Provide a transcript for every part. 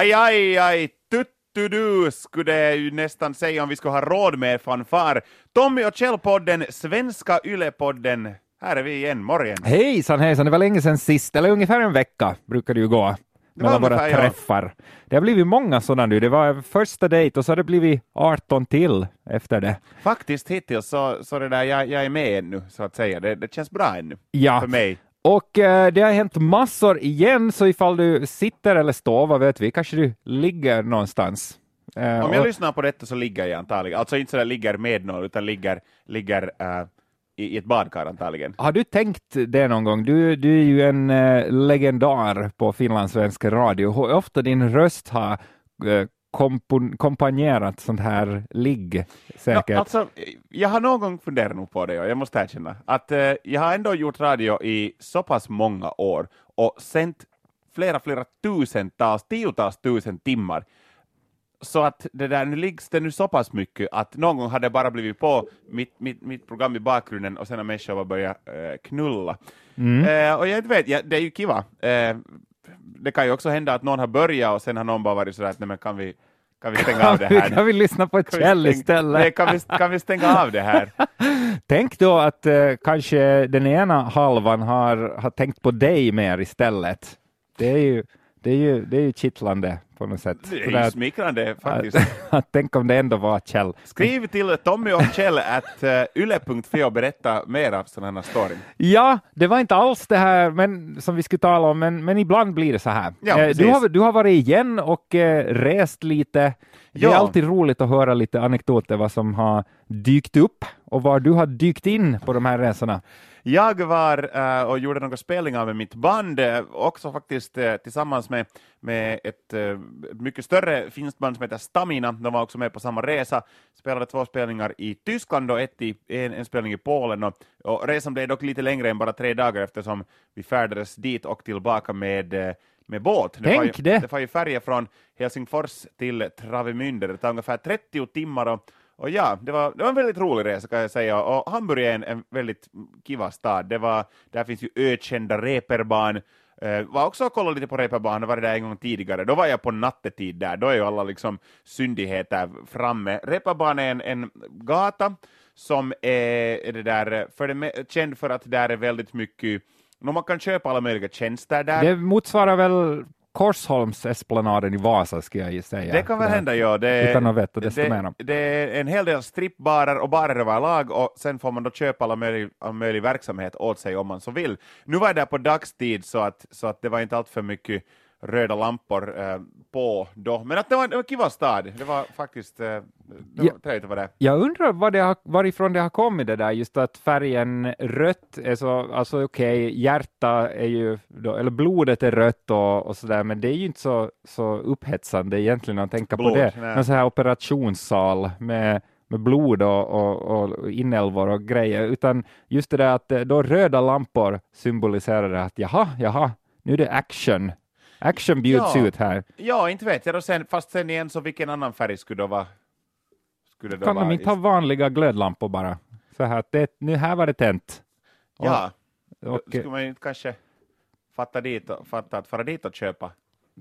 Aj, aj, aj, tuttudu skulle det ju nästan säga om vi skulle ha råd med fanfar. Tommy och Kjell-podden, Svenska Yle-podden. Här är vi igen, morgon. Hejsan hejsan, det var länge sedan sist, eller ungefär en vecka brukar det ju gå mellan våra ungefär, ja. träffar. Det har blivit många sådana nu. Det var första dejt och så har det blivit 18 till efter det. Faktiskt hittills så, så det där, jag, jag är med ännu, så att säga. Det, det känns bra ännu, Ja. för mig. Och eh, det har hänt massor igen, så ifall du sitter eller står, vad vet vi, kanske du ligger någonstans. Eh, Om jag och- lyssnar på detta så ligger jag antagligen, alltså inte sådär ligger med någon, utan ligger, ligger äh, i, i ett badkar antagligen. Har du tänkt det någon gång? Du, du är ju en eh, legendar på finlandssvensk radio. Hur ofta din röst har eh, kompon- kompanjerat sånt här ligg, säkert? Ja, alltså, jag har någon gång funderat nog på det, och jag måste erkänna, att eh, jag har ändå gjort radio i så pass många år och sänt flera, flera tusentals, tiotals tusen timmar. Så att det där, nu liggs det nu så pass mycket att någon gång hade det bara blivit på mitt, mitt, mitt program i bakgrunden och sen har människor bara börjat eh, knulla. Eh, och jag vet, ja, det är ju kiva. Eh, det kan ju också hända att någon har börjat och sen har någon bara varit sådär att nej men kan vi, kan vi stänga av det här? kan vi lyssna på Kjell stänga- istället? Nej, kan, vi, kan vi stänga av det här? Tänk då att eh, kanske den ena halvan har, har tänkt på dig mer istället. Det är ju, det är ju, det är ju kittlande på något sätt. Det är ju smickrande faktiskt. att, att tänk om det ändå var Kjell. Skriv till Tommy och Kjell att uh, yle.fi och berätta mer av sådana här story. Ja, det var inte alls det här men, som vi skulle tala om, men, men ibland blir det så här. Ja, Eh, du, har, du har varit igen och eh, rest lite. Det är Ja. alltid roligt att höra lite anekdoter vad som har dykt upp och var du har dykt in på de här resorna. Jag var eh, och gjorde några spelningar med mitt band, eh, också faktiskt eh, tillsammans med, med ett eh, mycket större finskt band som heter Stamina. De var också med på samma resa, spelade två spelningar i Tyskland och ett i, en, en spelning i Polen. Och, och resan blev dock lite längre än bara tre dagar eftersom vi färdades dit och tillbaka med eh, med båt. Tänk var det. Det var ju färja från Helsingfors till Travemünde. Det tar ungefär 30 timmar och, och ja, det var, det var en väldigt rolig resa kan jag säga. Och Hamburg är en, en väldigt kiva stad. Det var, där finns ju ökända reeperbahn. Eh, uh, var också och kollade lite på reeperbahn, var det där en gång tidigare. Då var jag på nattetid där, då är ju alla liksom syndigheter framme. Reeperbahn är en, en gata som är, är det där, för det, känd för att där är väldigt mycket No, man kan köpa alla möjliga tjänster där. Det motsvarar väl Korsholmsesplanaden i Vasa, ska jag säga. Det kan väl hända, ja. Det, Utan att veta desto det, det är en hel del strippbarer och barer överlag och sen får man då köpa alla möjlig, all möjlig verksamhet åt sig om man så vill. Nu var jag där på dagstid så att, så att det var inte allt för mycket röda lampor eh, på då. Men att det var en det var en kiva stad. Det var faktiskt eh, det var Ja. trevligt att vara där. Jag undrar vad det har, varifrån det har kommit det där, just att färgen rött är så, alltså okej, hjärta är ju, då, eller blodet är rött och, och sådär, men det är ju inte så, så upphetsande egentligen att tänka Blod, på det. nej. En sån här operationssal med, med blod och, och, och inälvor och grejer, utan just det där att eh, då röda lampor symboliserar det att jaha, jaha, nu är det action. Action bjuds Ja. ut här. Ja, inte vet jag. Då sen, fast sen igen, så vilken annan färg skulle då vara? Skulle det då Kan vara de inte ha vanliga glödlampor bara? Så här det, nu här var det tänt. Ja, Och, skulle man ju inte kanske fatta, dit och, fatta att fara dit och köpa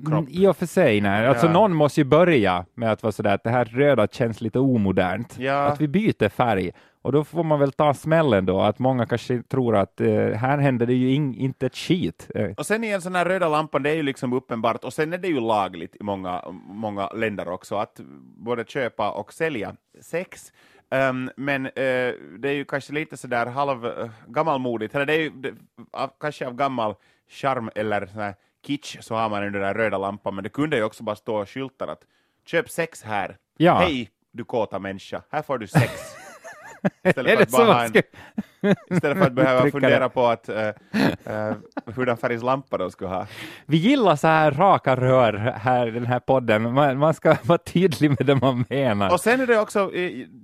kropp. Mm, I och för sig, nej. Alltså Ja. någon måste ju börja med att vara sådär att det här röda känns lite omodernt. Ja. Att vi byter färg. Och då får man väl ta smällen då, att många kanske tror att eh, här händer det ju in, inte ett skit. Eh, Och sen igen, sån här röda lampan, det är ju liksom uppenbart, och sen är det ju lagligt i många, många länder också, att både köpa och sälja sex. Ehm, men eh, det är ju kanske lite sådär halv uh, gammalmodigt, eller det är ju det, av, kanske av gammal charm eller sån kitsch så har man den där röda lampan, men det kunde ju också bara stå skyltar att köp sex här. Ja. Hej du kåta människa, här får du sex. Istället för att bara en, istället för att behöva fundera det. på att, uh, uh, hurdan färgs lampa de skulle ha. Vi gillar så här raka rör här i den här podden. Man, man ska vara tydlig med det man menar. Och sen är det också,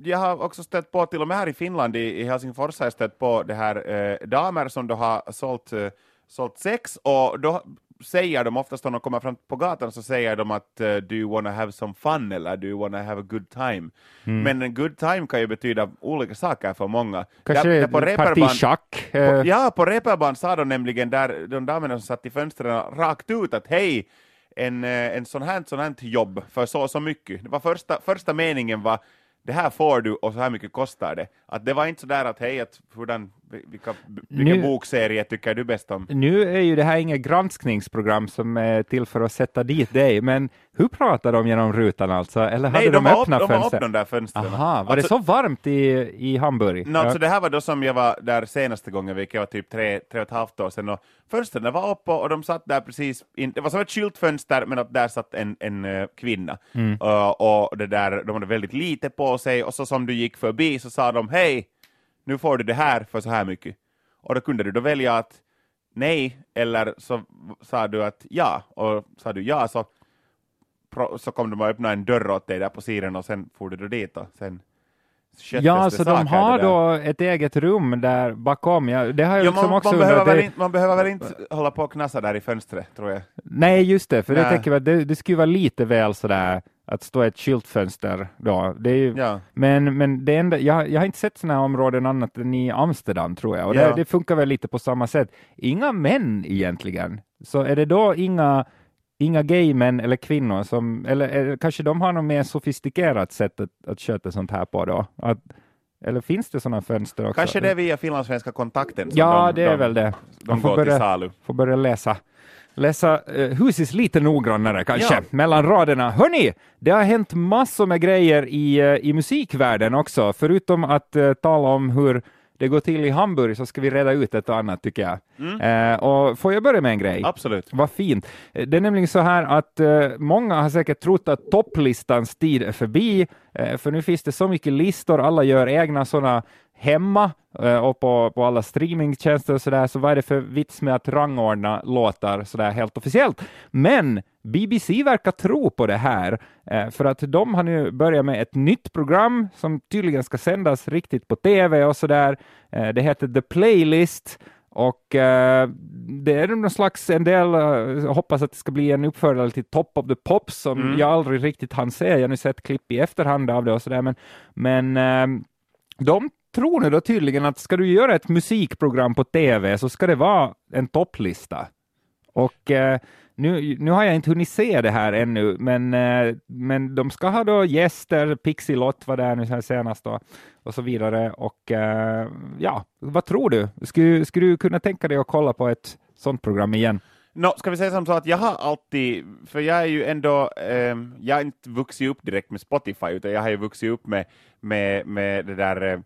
jag har också stött på, till och med här i Finland, i, i Helsingfors har jag stött på det här eh, damer som då har sålt, eh, sålt sex och då säger de oftast när de kommer fram på gatan så säger de att eh, do you wanna have some fun eller do you wanna have a good time. Men en good time kan ju betyda olika saker för många. Kanske Där- där på ett parti reeperbahn- schack. på, eh, ja, på reeperbahn sa de nämligen där, de damerna som satt i fönstren rakt ut att hej, en, eh, en sån här, sån här jobb för så och så mycket. Det var första, första meningen var det här får du och så här mycket kostar det. Att det var inte så där att hej, att hurdan, vilka, vilken Nu- bokserie tycker du bäst om? Nu är ju det här inget granskningsprogram som är till för att sätta dit dig, men hur pratar de genom rutan alltså? Eller hade Nej, de, de öppna de har upp fönster? de där fönstren. Aha, var Alltså- det så varmt i, i Hamburg? No, alltså det här var då som jag var där senaste gången, vilket var typ tre, tre och ett halvt år sedan, och fönstren var uppe och de satt där precis, in, det var som ett skyltfönster, men att där satt en, en eh, kvinna. Mm. Uh, och det där, de hade väldigt lite på sig, och så som du gick förbi så sa de hej, nu får du det här för så här mycket. Och då kunde du då välja att nej, eller så sa du att ja, och sa du ja så, så kom de och öppnade en dörr åt dig där på sidan och sen for du då dit och sen Ja, så de har då ett eget rum där bakom. Ja, det har jag Ja, liksom man, också man, behöver väl inte, man behöver väl inte hålla på och knassa där i fönstret, tror jag. nej, just det, för det Nej. tänker jag, det, det skulle vara lite väl sådär att stå i ett skyltfönster då. Det är ju, Ja. Men, men det enda, jag, jag har inte sett sådana områden annat än i Amsterdam tror jag, och Ja. det, det funkar väl lite på samma sätt. Inga män egentligen, så är det då inga Inga gay män eller kvinnor som, eller, eller kanske de har något mer sofistikerat sätt att, att sköta sånt här på då? Att, eller finns det sådana fönster också? Kanske det är via finlandssvenska kontakten som Ja, de, det är de, väl det. de Man får går till börja- salu. Får börja läsa. Läsa uh, Husis lite noggrannare kanske, Ja. mellan raderna. Hörni, det har hänt massor med grejer i, eh, i musikvärlden också. Förutom att eh, tala om hur det går till i Hamburg så ska vi reda ut ett och annat tycker jag. Eh, och får jag börja med en grej? Absolut. Vad fint. Eh, Det är nämligen så här att eh, många har säkert trott att topplistans tid är förbi, eh, för nu finns det så mycket listor, alla gör egna sådana hemma eh, och på, på alla streamingtjänster och sådär, så vad är det för vits med att rangordna låtar sådär helt officiellt? Men BBC verkar tro på det här, eh, för att de har nu börjat med ett nytt program som tydligen ska sändas riktigt på TV och sådär. Eh, det heter The Playlist och eh, det är någon slags, en del hoppas att det ska bli en uppföljare till Top of the Pops som Mm. jag aldrig riktigt hann se. Jag har nu sett klipp i efterhand av det och sådär, men, men eh, de tror nu då tydligen att ska du göra ett musikprogram på TV så ska det vara en topplista. Och eh, nu, nu har jag inte hunnit se det här ännu, men, eh, men de ska ha då gäster, Pixie Lott var där nu senast då, och så vidare. Och eh, ja, vad tror du? Skulle, skulle du kunna tänka dig att kolla på ett sånt program igen? No, ska vi säga som så att jag har alltid, för jag är ju ändå, eh, jag har inte vuxit upp direkt med Spotify, utan jag har ju vuxit upp med, med, med det där, eh,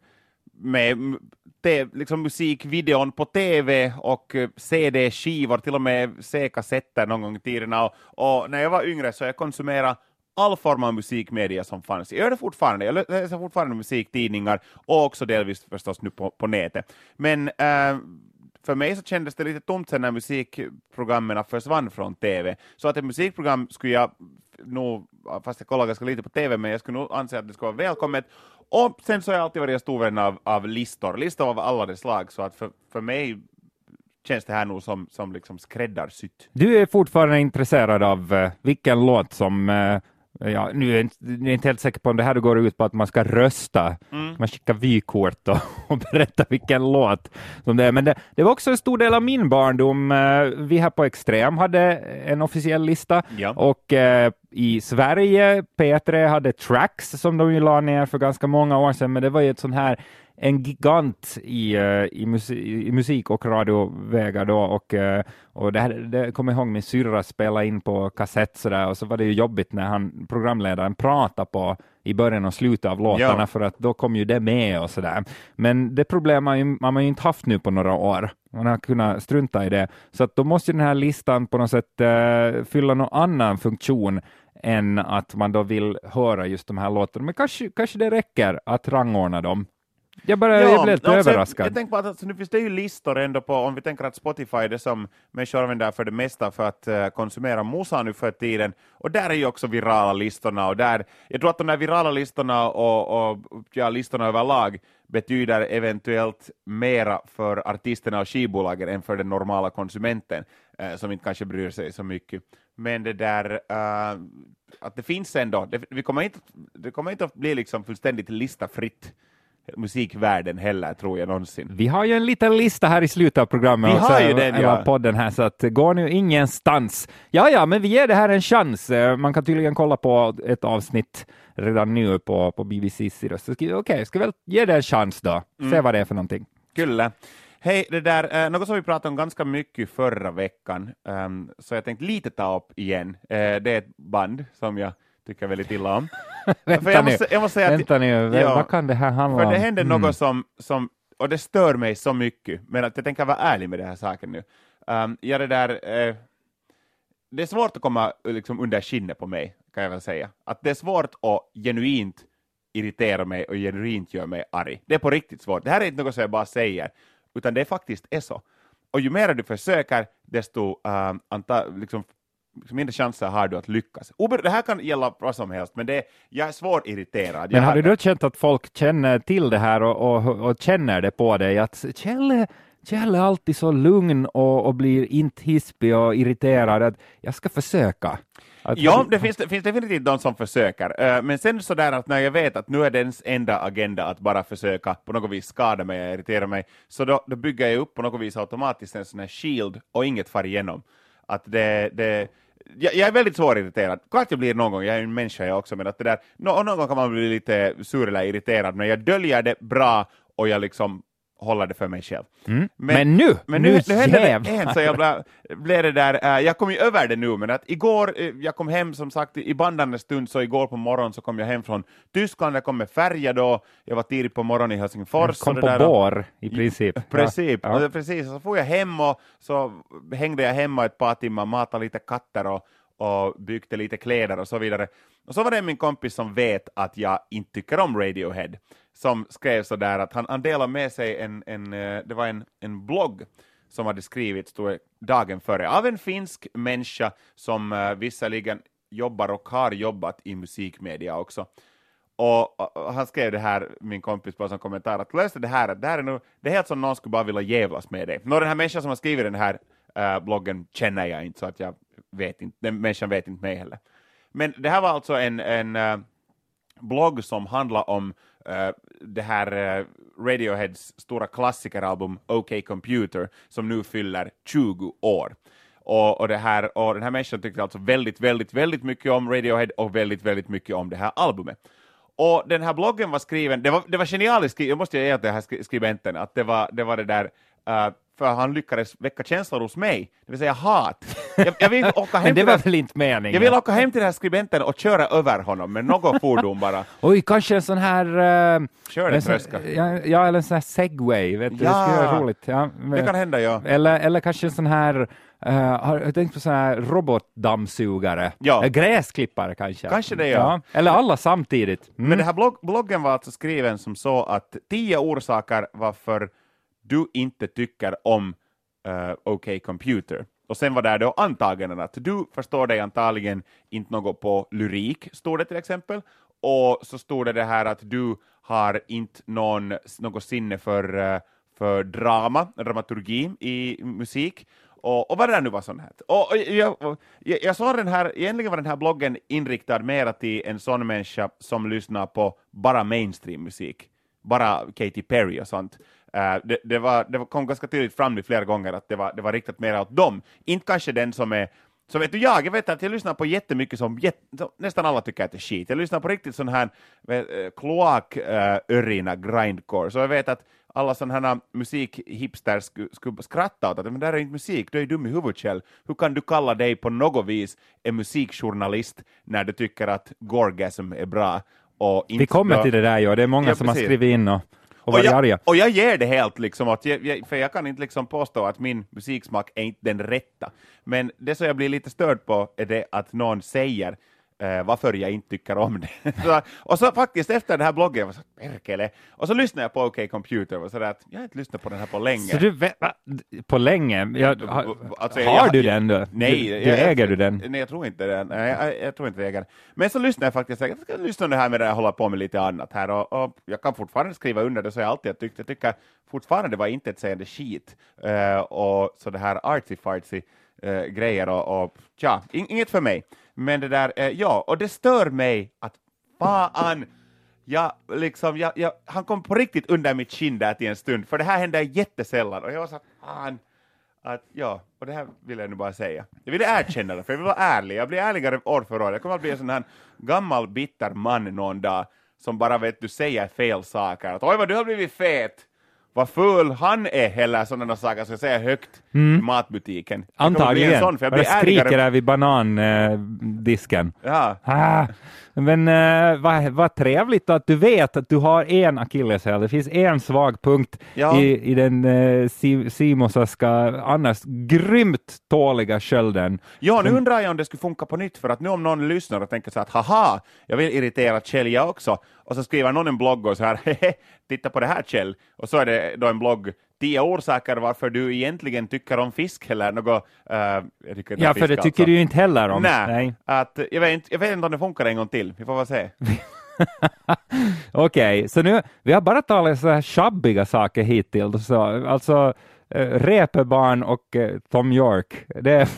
med te, liksom musikvideon på TV och eh, CD-skivor, till och med C-kassetter någon gång i tiden. Och, och när jag var yngre så jag konsumerade all form av musikmedia som fanns. Jag gör det fortfarande, jag läser fortfarande musiktidningar och också delvis förstås nu på, på nätet. Men äh, för mig så kändes det lite tomt sen när musikprogrammen försvann från TV. Så att ett musikprogram skulle jag nog, fast jag kollar ganska lite på TV, men jag skulle nog anse att det skulle vara välkommet. Och sen så har jag alltid varit en stor vän av, av listor, listor av alla de slag, så att för, för mig känns det här nog som, som liksom skräddarsytt. Du är fortfarande intresserad av eh, vilken låt som eh, Ja, nu är jag inte, är inte helt säker på om det här går ut på att man ska rösta. Mm. Man skickar vykort och, och berättar vilken låt som det är. Men det, det var också en stor del av min barndom. Eh, Vi här på Extrem hade en officiell lista Ja. och eh, i Sverige, P3 hade Tracks som de ju la ner för ganska många år sedan, men det var ju ett sån här en gigant i, eh, i, musi- i musik och radiovägar då och, eh, och det, här, det kommer jag ihåg min syrra spela in på kassett sådär och så var det ju jobbigt när han, programledaren pratade på i början och slutet av låtarna Ja. för att då kom ju det med och sådär. Men det problemet har ju- har man ju inte haft nu på några år. Man har kunnat strunta i det. Så att då måste ju den här listan på något sätt eh, fylla någon annan funktion än att man då vill höra just de här låtarna. Men kanske, kanske det räcker att rangordna dem. Jag, bara, jag blev lite alltså, överraskad. Jag, jag tänker på att alltså, nu finns det ju listor ändå på, om vi tänker att Spotify är det som människor använder för det mesta för att eh, konsumera musa nu för tiden, och där är ju också virala listorna, och där, jag tror att de där virala listorna och, och ja, listorna överlag betyder eventuellt mera för artisterna och skivbolagen än för den normala konsumenten, eh, som inte kanske bryr sig så mycket. Men det där, eh, att det finns ändå, det, vi kommer inte, det kommer inte att bli liksom fullständigt listafritt, musikvärlden heller, tror jag någonsin. Vi har ju en liten lista här i slutet av programmet. Vi också, har ju den, eller ja. podden här, så att gå nu ingenstans. Ja, ja, men vi ger det här en chans. Eh, Man kan tydligen kolla på ett avsnitt redan nu på, på BBCs sida. Så okej, ska väl ge det en chans då. Se Mm. vad det är för någonting. Kyllä. Hej, det där, eh, något som vi pratade om ganska mycket förra veckan, ehm, så jag tänkte lite ta upp igen. Eh, det är ett band som jag tycker väldigt illa om. Vänta jag nu, måste- jag måste säga att- vänta nu. V- Ja. vad kan det här handla För om? det händer Mm. något som, som, och det stör mig så mycket, men att jag tänker vara ärlig med den här saken nu. Um, ja, det där, eh, det är svårt att komma liksom, under skinnet på mig, kan jag väl säga. Att det är svårt att genuint irritera mig och genuint göra mig arg. Det är på riktigt svårt. Det här är inte något som jag bara säger, utan det faktiskt är så. Och ju mer du försöker, desto um, anta, liksom, mindre chanser har du att lyckas. Ober- det här kan gälla vad som helst, men det är, jag är svårt irriterad. Men har du då känt att folk känner till det här och, och, och känner det på dig? Att Kjell, Kjell är alltid så lugn och, och blir inte hispig och irriterad. Att jag ska försöka. Att, Ja, det finns, det finns definitivt de som försöker, Eh, men sen sådär att när jag vet att nu är dens enda agenda att bara försöka på något vis skada mig och irritera mig, så då, då bygger jag upp på något vis automatiskt en sån här shield och inget far igenom. Att det, det, jag, jag är väldigt svårirriterad. Klart jag blir någon gång, jag är en människa jag också, men att det där, nå- någon gång kan man bli lite sur eller irriterad, men jag döljer det bra och jag liksom håller det för mig själv. Mm. Men, nu, Men nu, nu hände det en, så jag blev, blev det där, äh, jag kom ju över det nu, men att igår, eh, jag kom hem som sagt i bandande stund, så igår på morgonen så kom jag hem från Tyskland, jag kom med färja då, jag var tidigt på morgonen i Helsingfors. Kom på där, bår i princip. Precis, Ja. och precis. Så får jag hem och så hängde jag hemma ett par timmar, matade lite katter och, och byggde lite kläder och så vidare. Och så var det min kompis som vet att jag inte tycker om Radiohead, som skrev så där att han, han delade med sig en, en, eh, det var en, en blogg som hade skrivits dagen före av en finsk människa som uh, visserligen jobbar och har jobbat i musikmedia också. Och, och, och han skrev det här, min kompis, bara som kommentar, att läste det här, att det här är, nog, det är helt som någon skulle bara vilja jävlas med dig. Nå, den här människan som har skrivit den här eh, bloggen känner jag inte, så att jag vet inte, den människan vet inte mig heller. Men det här var alltså en, en eh, blogg som handlar om uh, det här uh, Radioheads stora klassikeralbum OK Computer, som nu fyller 20 år. Och, och, det här, och den här människan tyckte alltså väldigt, väldigt, väldigt mycket om Radiohead och väldigt, väldigt mycket om det här albumet. Och den här bloggen var skriven, det var, det var genialiskt skrivet, jag måste ge till den här skribenten, att det var det, var det där, eh, för han lyckades väcka känslor hos mig, det vill säga hat. Jag, jag vill åka hem Men det var väl inte meningen? jag vill åka hem till den här skribenten och köra över honom med något fordon bara. Oj, kanske en sån här... Uh, Kör en tröska. Ja, ja, eller en sån här segway, vet du, det skulle Ja. vara roligt. Ja, Det men- kan hända, ja. Eller, eller kanske en sån här, uh, har du tänkt på sån här robotdammsugare? Ja. Gräsklippare kanske? Kanske det, ja. Eller alla samtidigt. Mm. Men den här blogg, bloggen var alltså skriven som så att tio orsaker varför du inte tycker om uh, OK Computer. Och sen var det då antaganden att du förstår dig antagligen inte något på lyrik, stod det till exempel. Och så stod det det här att du har inte någon, något sinne för, eh, för drama, dramaturgi i musik. Och, och vad det där nu var sånt här. Och, och, jag, och, jag, jag såg den här, egentligen var den här bloggen inriktad mera till en sån människa som lyssnar på bara mainstream-musik, bara Katy Perry och sånt. Eh, det, det, var, det kom ganska tydligt fram nu flera gånger att det var, det var riktat mer åt dem, inte kanske den som är så vet du, jag, jag vet att jag lyssnar på jättemycket som, jätt, som nästan alla tycker att det är skit. Jag lyssnar på riktigt sån här eh, kloakörina grindcore, så jag vet att alla sådana här musikhipsters skulle sku skratta åt att men det här är inte musik, du är dum i huvudet själv. Hur kan du kalla dig på något vis en musikjournalist när du tycker att Gorgasm är bra? Och inte Vi kommer till det där, ja. det är många Ja, som har precis. skrivit in och, och jag, arga. och jag ger det helt, liksom, att jag, jag, för jag kan inte liksom påstå att min musiksmak är inte den rätta. Men det som jag blir lite störd på är det att någon säger eh, varför jag inte tycker om det. så, och så faktiskt efter den här bloggen, jag var så perkele, och så lyssnade jag på OK Computer och så där att jag har inte lyssnat på den här på länge. Så du, vet- på länge? Jag, har Alltså, har jag- du den då? Nej, du, du äger du den? Nej, jag tror inte den. Nej, jag, jag tror inte jag äger den. Men så lyssnar jag faktiskt, jag ska lyssna det här med det jag håller på med lite annat här och, och jag kan fortfarande skriva under det så jag alltid tyckt. Jag tycker fortfarande var inte ett sägande skit uh, och så det här artsy-fartsy uh, grejer och, och tja, in, inget för mig. Men det där, eh, ja, och det stör mig att fan jag, liksom, jag, jag, han kom på riktigt under mitt kind där till en stund, för det här händer jättesällan och jag var så fan, att ja, och det här vill jag nu bara säga. Jag vill erkänna det, för jag vill vara ärlig. Jag blir ärligare år för år. Jag kommer att bli en sån här gammal bitter man någon dag som bara vet du säger fel saker. Att oj vad du har blivit fet! Vad ful han är heller sådana saker som jag säger högt mm. i matbutiken. Antagligen. Sån, för jag, jag skriker där vid banandisken. Eh, ja. Ah. Men eh, vad, vad trevligt att du vet att du har en akilleshäl. Det finns en svag punkt ja. i, i den eh, Simosaska annars grymt tåliga skölden. Ja, nu undrar jag om det skulle funka på nytt, för att nu om någon lyssnar och tänker så att haha, jag vill irritera Kjell jag också, och så skriver någon en blogg och så här, titta på det här Kjell, och så är det då en blogg tio orsaker varför du egentligen tycker om fisk eller något. Uh, ja, för det tycker alltså. du ju inte heller om. Nej, Nej. Att, jag, vet inte, jag vet inte om det funkar en gång till, vi får väl se. Okej, okay, så nu, vi har bara talat så här shabbiga saker hittills, så, alltså äh, Reeperbahn och äh, Tom York, det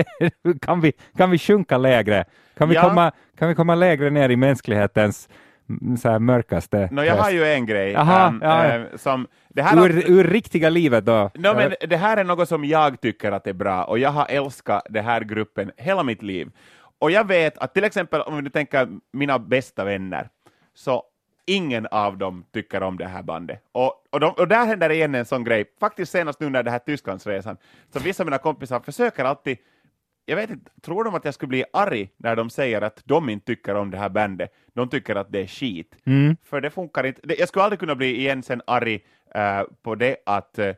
kan, vi, kan vi sjunka lägre? Kan vi, ja. komma, kan vi komma lägre ner i mänsklighetens så här mörkaste. No, jag har ju en grej. Aha, um, ja, ja. Uh, som, det här ur, ur riktiga livet då? No, men det här är något som jag tycker att är bra, och jag har älskat den här gruppen hela mitt liv. Och jag vet att till exempel om du tänker mina bästa vänner, så ingen av dem tycker om det här bandet. Och, och, de, och där händer igen en sån grej, faktiskt senast nu när det här Tysklandsresan, så vissa av mina kompisar försöker alltid jag vet inte, tror de att jag skulle bli arg när de säger att de inte tycker om det här bandet? De tycker att det är skit. Mm. För det funkar inte. Jag skulle aldrig kunna bli igen sen arg uh, på det att uh,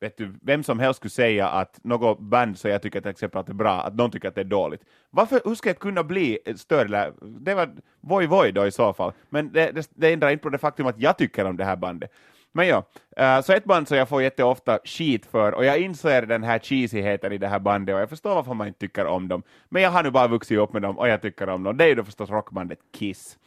vet du, vem som helst skulle säga att något band så jag tycker till exempel att det är bra, att de tycker att det är dåligt. Varför, hur ska jag kunna bli större? Det var Voi Voi då i så fall, men det, det, det ändrar inte på det faktum att jag tycker om det här bandet. Men ja, uh, så ett band som jag får jätteofta skit för, och jag inser den här cheesigheten i det här bandet, och jag förstår varför man inte tycker om dem, men jag har nu bara vuxit upp med dem, och jag tycker om dem. Det är ju då förstås rockbandet Kiss.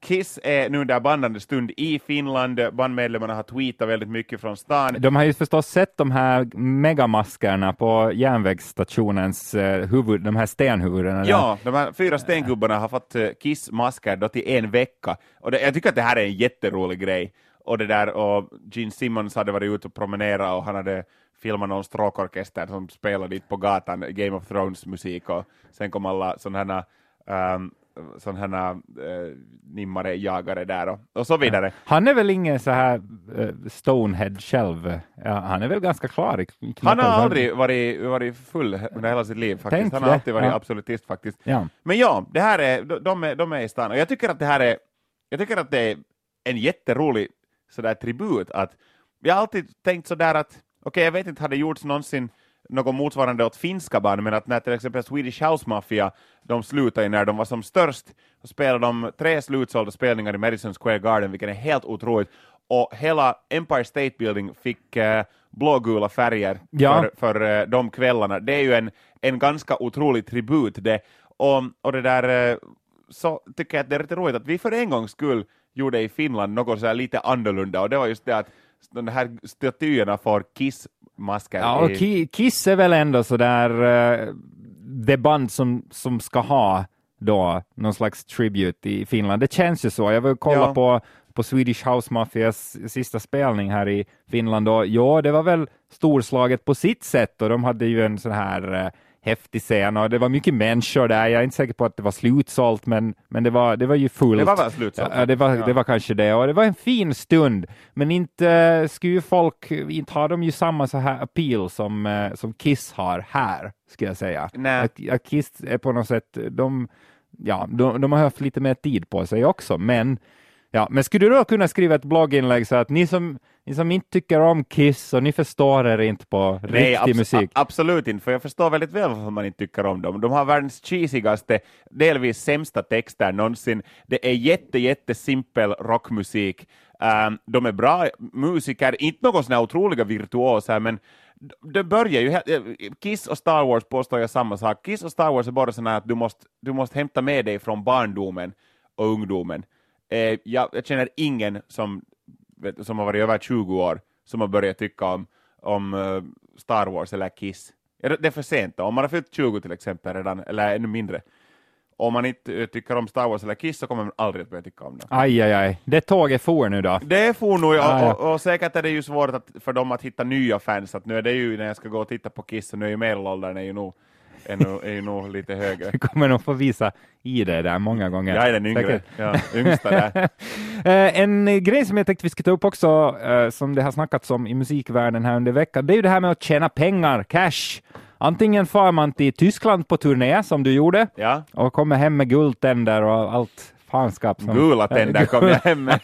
Kiss är nu under bandande stund i Finland, bandmedlemmarna har tweetat väldigt mycket från stan. De har ju förstås sett de här megamaskerna på järnvägsstationens eh, huvud, de här stenhuvudena. Ja, de här fyra stengubbarna har fått eh, Kiss-masker då till en vecka, och det, jag tycker att det här är en jätterolig grej och det där, och Gene Simmons hade varit ute och promenerat och han hade filmat någon stråkorkester som spelade dit på gatan, Game of Thrones musik och sen kom alla sådana här um, sån här uh, nimmare jagare där och, och så vidare. Han är väl ingen så här uh, Stonehead själv? Ja, han är väl ganska klar i Han har aldrig varit, varit full under hela sitt liv faktiskt. Tänk han har det. alltid varit ja. absolutist faktiskt. Ja. Men ja, det här är, de, de, är, de är i stan och jag tycker att det här är, jag tycker att det är en jätterolig sådär tribut att jag har alltid tänkt sådär att okej, okay, jag vet inte, har det gjorts någonsin något motsvarande åt finska band, men att när till exempel Swedish House Mafia, de slutade när de var som störst, så spelade de tre slutsålda spelningar i Madison Square Garden, vilket är helt otroligt, och hela Empire State Building fick uh, blågula färger ja. för, för uh, de kvällarna. Det är ju en, en ganska otrolig tribut det, och, och det där uh, så tycker jag att det är rätt roligt att vi för en gångs skull gjorde i Finland något så lite annorlunda och det var just det att de här statyerna får Kiss-masker. Ja, och i... Kiss är väl ändå sådär uh, det band som, som ska ha då någon slags tribute i Finland. Det känns ju så. Jag vill kolla ja. på, på Swedish House Mafias sista spelning här i Finland och ja, det var väl storslaget på sitt sätt och de hade ju en sån här uh, häftig scen och det var mycket människor där. Jag är inte säker på att det var slutsålt, men, men det, var, det var ju fullt. Det var väl slutsålt? Ja, det var, ja. det var kanske det och det var en fin stund. Men inte skulle ju folk, inte har de ju samma så här appeal som, eh, som Kiss har här, skulle jag säga. Nej. Att, att Kiss är på något sätt, de, ja, de, de har haft lite mer tid på sig också, men Ja, men skulle du då kunna skriva ett blogginlägg så att ni som, ni som inte tycker om Kiss och ni förstår er inte på Nej, riktig abs musik? absolut inte, för jag förstår väldigt väl varför man inte tycker om dem. De har världens cheesigaste, delvis sämsta texter någonsin. Det är jätte, jätte simpel rockmusik. Um, de är bra musiker, inte någon här otroliga virtuoser, men det börjar ju, Kiss och Star Wars påstår jag samma sak. Kiss och Star Wars är bara sådana att du måste, du måste hämta med dig från barndomen och ungdomen. Eh, jag, jag, känner ingen som, vet, som har varit över 20 år som har börjat tycka om, om uh, Star Wars eller Kiss. Det är för sent då, om man har fyllt 20 till exempel redan, eller ännu mindre. Om man inte eh, tycker om Star Wars eller Kiss så kommer man aldrig att börja tycka om det. Aj, aj, aj. Det tåget for nu då. Det får nog, och, Ah, och, och säkert är det ju svårt att, för dem att hitta nya fans, att nu är det ju när jag ska gå och titta på Kiss, så nu är ju medelåldern är ju nog, är nog, är nog lite högre. Du kommer nog få visa ID där många gånger. Jag är den yngre, ja, yngsta där. Eh, en grej som jag tänkte vi ska ta upp också, eh, som det har snackats om i musikvärlden här under veckan, det är ju det här med att tjäna pengar, cash. Antingen far man till Tyskland på turné, som du gjorde, Ja, och kommer hem med guldtänder och allt fanskap. Som, gula tänder kom jag hem med.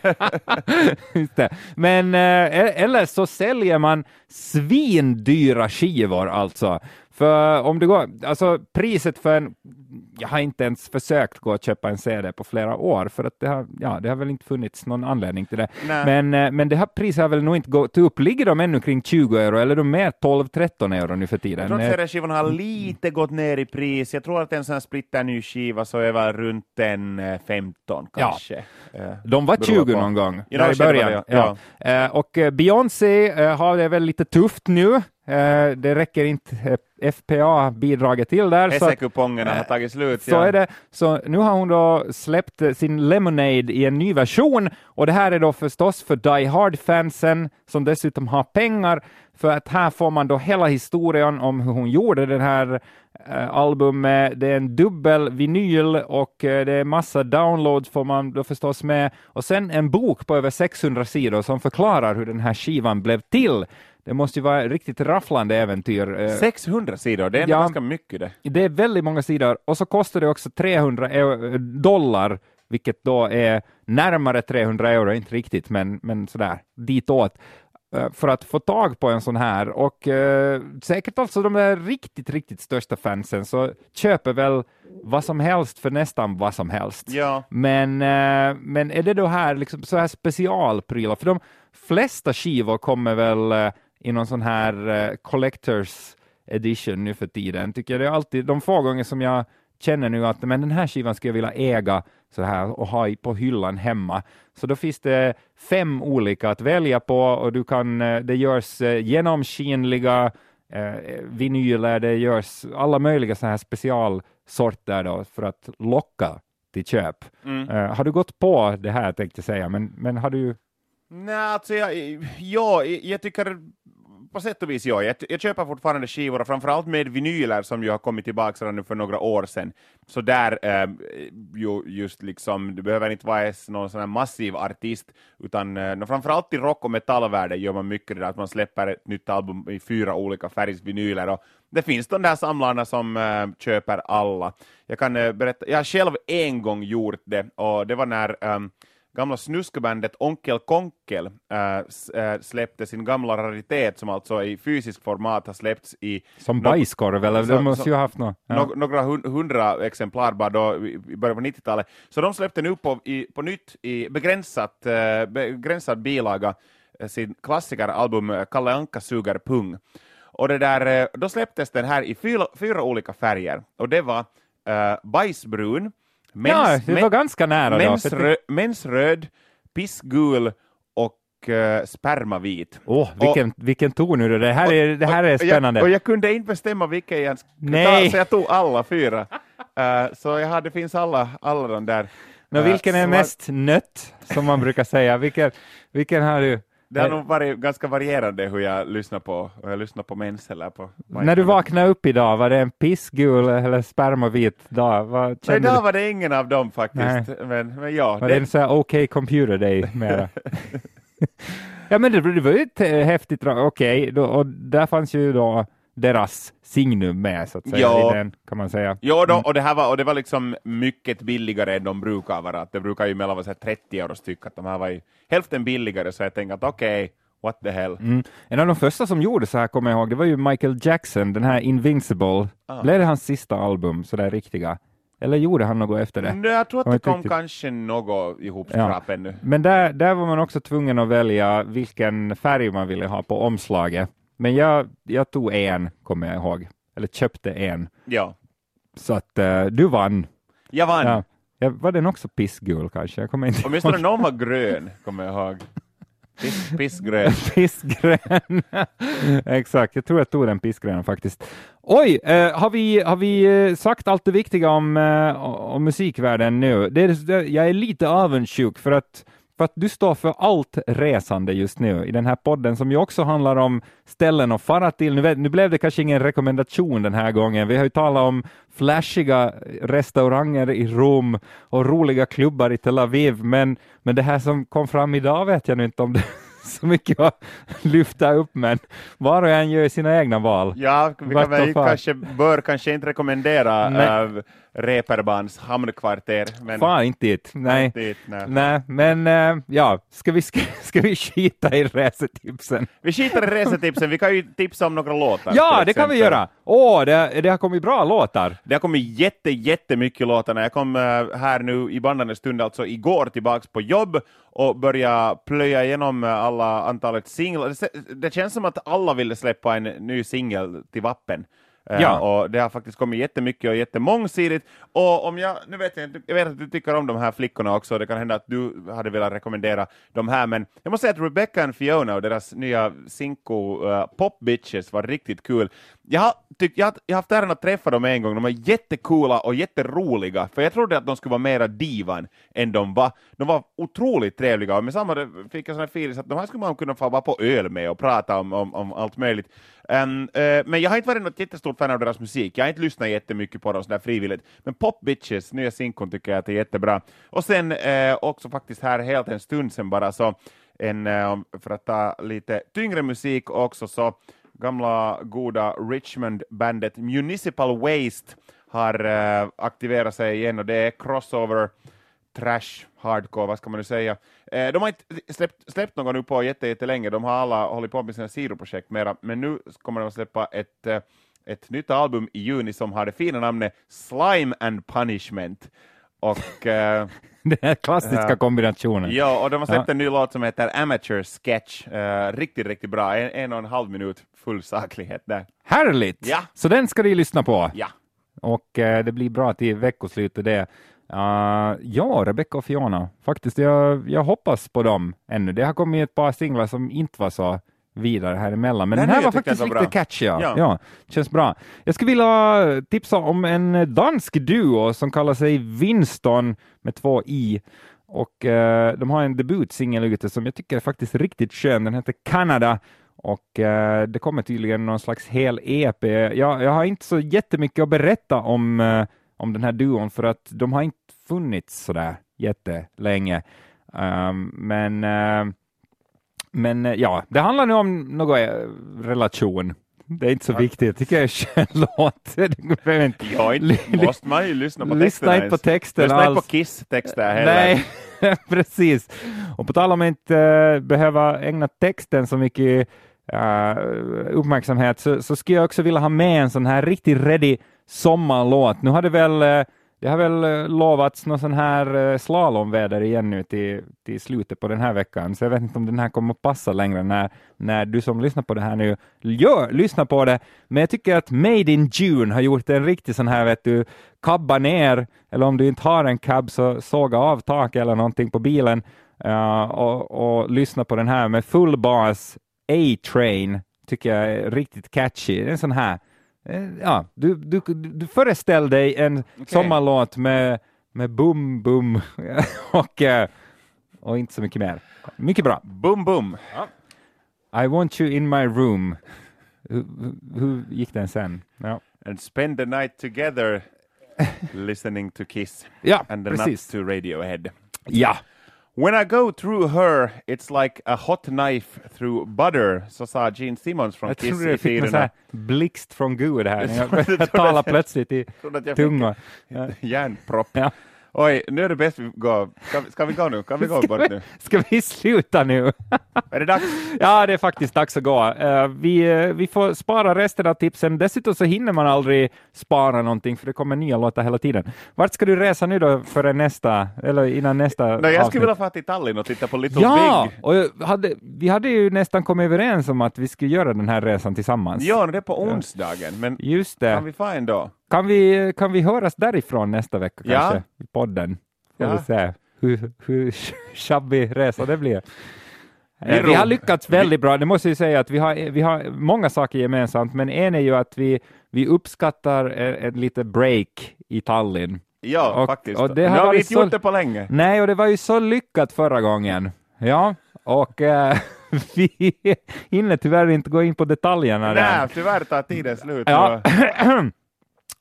Det. Men eh, eller så säljer man svindyra skivor alltså. För om du går, alltså priset för en, jag har inte ens försökt gå och köpa en CD på flera år, för att det har, ja, det har väl inte funnits någon anledning till det. Nej. Men, eh, men det här priset har väl nog inte gått upp. Ligger de ännu kring 20 euro, eller är de mer 12-13 euro nu för Jag tiden? tror att Eh, CD-skivorna har lite gått ner i pris. Jag tror att en sån här splitterny skiva så är väl runt en eh, 15 Ja. kanske. Eh, De var beror 20 på. någon gång, Ja, i början. det, ja. Ja. Eh, och eh, Beyoncé eh, har det väl lite tufft nu. Eh, det räcker inte eh, FPA-bidraget till där. Hesse-kupongerna har tagit slut. så ja. är det. Så nu har hon då släppt eh, sin Lemonade i en ny version och det här är då förstås för Die Hard-fansen som dessutom har pengar för att här får man då hela historien om hur hon gjorde den här eh, albumet. Det är en dubbel vinyl och eh, det är massa downloads får man då förstås med och sen en bok på över 600 sidor som förklarar hur den här skivan blev till. Det måste ju vara ett riktigt rafflande äventyr. eh, 600 sidor, det är Ja. ganska mycket det. det är väldigt många sidor och så kostar det också 300 eu- dollar, vilket då är närmare 300 euro, inte riktigt, men, men sådär ditåt, eh, för att få tag på en sån här. Och eh, säkert alltså de där riktigt, riktigt största fansen så köper väl vad som helst för nästan vad som helst. Ja. Men, eh, men är det då här liksom så här specialprylar? För de flesta skivor kommer väl eh, i någon sån här eh, collectors edition nu för tiden. Tycker jag det är alltid de få gånger som jag känner nu att men den här skivan skulle jag vilja äga så här och ha i- på hyllan hemma. Så då finns det fem olika att välja på och du kan, eh, det görs eh, genomskinliga eh, vinyler, det görs alla möjliga så här specialsorter då för att locka till köp. Mm. Eh, har du gått på det här tänkte jag säga, men, men har du Nej, alltså jag, ja, jag tycker på sätt och vis ja. Jag, jag köper fortfarande skivor, och framförallt med vinyler som ju har kommit tillbaka redan nu för några år sedan. Så där, eh, ju, just liksom, du behöver inte vara någon sån här massiv artist, utan eh, framförallt i rock och metallvärlden gör man mycket det där att man släpper ett nytt album i fyra olika färgsvinyler. Och det finns de där samlarna som eh, köper alla. Jag kan eh, berätta, jag har själv en gång gjort det, och det var när eh, gamla snuskebandet Onkel Konkel äh, äh, släppte sin gamla raritet som alltså i fysisk format har släppts i som bajskorv, eller de måste ju ha haft något. Ja. några hun- hundra exemplar bara då i början på 90-talet. Så de släppte nu på, i, på nytt i begränsat, äh, begränsad bilaga äh, sin klassikeralbum äh, Kalle Anka suger pung. Och det där, då släpptes den här i fyra, fyra olika färger och det var äh, bajsbrun, ja, mens, det var ganska nära då. för mensrö, mensröd, pissgul och uh, spermavit. Åh, vilken, vilken ton nu det här är, det här är spännande. Och jag, och jag kunde inte bestämma vilken jag skulle ta, så jag tog alla fyra. Eh, så jag hade, det finns alla, alla de där. Nå, eh, vilken är svart- mest nött, som man brukar säga? Vilken, vilken har du? Det har nog varit ganska varierande hur jag lyssnar på, hur jag lyssnar på mens eller på... När du vaknade upp idag, var det en pissgul eller spermavit dag? Vad kände idag du? var det ingen av dem faktiskt. Men, men ja, Var det en det, sån här OK computer day mera? ja, men det, det var ju ett eh, häftigt. Okej, då, och där fanns ju då deras signum med, så att säga, Ja. i den, kan man säga. Jo, då, och, det här var, och det var liksom mycket billigare än de brukar vara. Det brukar ju mellan vara så här 30 euro styck, att de här var ju hälften billigare, så jag tänkte att okej, what the hell. Mm. En av de första som gjorde så här, kommer jag ihåg, det var ju Michael Jackson, den här Invincible. Ah. Blev det hans sista album, så där riktiga? Eller gjorde han något efter det? Nej, jag tror att det kom riktigt. kanske något ihopskrap ännu. Men där, där var man också tvungen att välja vilken färg man ville ha på omslaget. Men jag, jag tog en, kommer jag ihåg. Eller köpte en. Ja, Så att eh, du vann. jag vann. Ja. Ja, var den också pissgul kanske? Jag kommer inte Åtminstone någon var grön, kommer jag ihåg. Piss, pissgrön. Pissgrön. Exakt, jag tror jag tog den pissgröna faktiskt. Oj, eh, har vi, har vi eh, sagt allt det viktiga om, eh, om musikvärlden nu? Det är, jag är lite avundsjuk för att för att du står för allt resande just nu i den här podden som ju också handlar om ställen att fara till. Nu, vet, nu blev det kanske ingen rekommendation den här gången. Vi har ju talat om flashiga restauranger i Rom och roliga klubbar i Tel Aviv, men, men det här som kom fram idag vet jag nu inte om det så mycket att lyfta upp, men var och en gör sina egna val. Ja, vi kan väl kanske, bör kanske inte rekommendera äh, Reeperbahns hamnkvarter. Men... Fan inte dit. Nej. dit, nej. nej. men äh, ja, ska vi, ska, ska vi skita i resetipsen? Vi skiter i resetipsen, vi kan ju tipsa om några låtar. Ja, det kan vi göra. Åh, oh, det, det har kommit bra låtar. Det har kommit jätte, jättemycket låtar. Jag kom äh, här nu i bandande stund, alltså igår, tillbaks på jobb och börja plöja igenom alla antalet singlar. Det, det känns som att alla ville släppa en ny singel till Vappen. Eh, ja. och det har faktiskt kommit jättemycket och jättemångsidigt. Och om jag, nu vet jag, jag vet att du tycker om de här flickorna också, det kan hända att du hade velat rekommendera de här, men jag måste säga att Rebecca och Fiona och deras nya Cinco uh, Pop Bitches var riktigt kul. Jag har, tyck, jag, har, jag har haft äran att träffa dem en gång, de var jättecoola och jätteroliga, för jag trodde att de skulle vara mera divan än de var. De var otroligt trevliga, och med samma fick jag sån här feeling att de här skulle man kunna få vara på öl med och prata om, om, om allt möjligt. Um, uh, men jag har inte varit något jättestort fan av deras musik, jag har inte lyssnat jättemycket på dem sådär frivilligt, men Pop Bitches, nya sinkon, tycker jag att är jättebra. Och sen uh, också faktiskt här helt en stund sen bara så, en, uh, för att ta lite tyngre musik också, så gamla goda Richmond-bandet Municipal Waste har uh, aktiverat sig igen och det är crossover trash, hardcore, vad ska man nu säga. Eh, de har inte släppt, släppt någon nu på jättelänge, de har alla hållit på med sina sidoprojekt mera, men nu kommer de att släppa ett, eh, ett nytt album i juni som har det fina namnet Slime and Punishment. Och, eh, Den här klassiska kombinationen. Ja, och de har släppt ja. en ny låt som heter Amateur Sketch. Uh, riktigt, riktigt bra. En, en och en halv minut full saklighet där. Härligt! Ja. Så den ska du lyssna på. Ja. Och uh, det blir bra till veckoslutet det. Uh, ja, Rebecca och Fiona. Faktiskt, jag, jag hoppas på dem ännu. Det har kommit ett par singlar som inte var så vidare här emellan. Men nej, den här var faktiskt riktigt catchy. Ja. Ja. ja. känns bra. Jag skulle vilja tipsa om en dansk duo som kallar sig Winston med två i. Och eh, de har en debutsingel ute som jag tycker är faktiskt riktigt skön. Den heter Canada och eh, det kommer tydligen någon slags hel EP. Jag, jag har inte så jättemycket att berätta om, eh, om den här duon för att de har inte funnits sådär jättelänge. Um, men uh, men eh, ja, det handlar nu om någon eh, relation. Det är inte så viktigt. Jag tycker det är en skön låt. ja, inte måste man ju lyssna på texten. Lyssna inte på texten Lyssna inte på Kiss-texter heller. Nej, precis. Och på tal om att inte uh, behöva ägna texten så mycket uh, uppmärksamhet så, så skulle jag också vilja ha med en sån här riktigt ready sommarlåt. Nu har det väl uh, det har väl eh, lovats någon sån här eh, slalomväder igen nu till, till slutet på den här veckan, så jag vet inte om den här kommer att passa längre när, när du som lyssnar på det här nu gör, lyssnar på det. Men jag tycker att Made in June har gjort en riktig sån här, vet du, kabba ner, eller om du inte har en cab så såga av taket eller någonting på bilen uh, och, och lyssna på den här med full bas A-Train, tycker jag är riktigt catchy. En sån här ja, du, du, du föreställ dig en okay. sommarlåt med, med boom, boom och, eh, och inte så mycket mer. Mycket bra. Boom, boom. Ja. I want you in my room. Hur, hur gick den sen? Ja. And spend the night together listening to Kiss. Ja, and the precis. to Radiohead. Ja, When I go through her, it's like a hot knife through butter, så sa Gene Simmons från jag Kiss i fick tiderna. blixt från Gud här. Jag, jag talar plötsligt i tunga. Järnpropp. Ja. Oj, nu är det bäst vi går. Ska, ska vi gå nu? Kan vi gå bort nu? Ska vi sluta nu? är det dags? Ja, det är faktiskt dags att gå. Uh, vi, uh, vi får spara resten av tipsen. Dessutom så hinner man aldrig spara någonting, för det kommer nya låtar hela tiden. Vart ska du resa nu då före nästa, eller innan nästa Nej, Jag skulle vilja fara till Tallinn och titta på Little ja, Big. och hade, vi hade ju nästan kommit överens om att vi skulle göra den här resan tillsammans. Ja, det är på onsdagen, men Just det. kan vi få en då? Kan vi, kan vi höras därifrån nästa vecka ja. kanske, i podden? Får ja. vi se hur, hur tjabbig resa det blir. Eh, Vi har lyckats väldigt bra, det måste jag säga att vi har, vi har många saker gemensamt, men en är ju att vi, vi uppskattar en, lite break i Tallinn. Ja, Och- faktiskt. och det har har vi inte så- gjort det på länge. Nej, och det var ju så lyckat förra gången. Ja, och eh, vi hinner tyvärr inte gå in på detaljerna där. Nej, tyvärr tar tiden slut. Ja.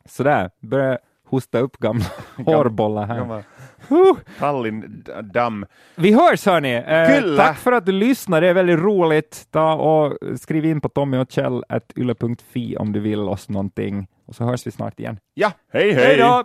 Så- Sådär, börjar hosta upp gamla hårbollar här. Gammal Huh. Tallinn-damm. Vi hörs hörni! Eh, tack för att du lyssnade, det är väldigt roligt. Ta och skriv in på Tommy och Kjell yle.fi om du vill oss någonting. Och så hörs vi snart igen. Ja, hej Hej då!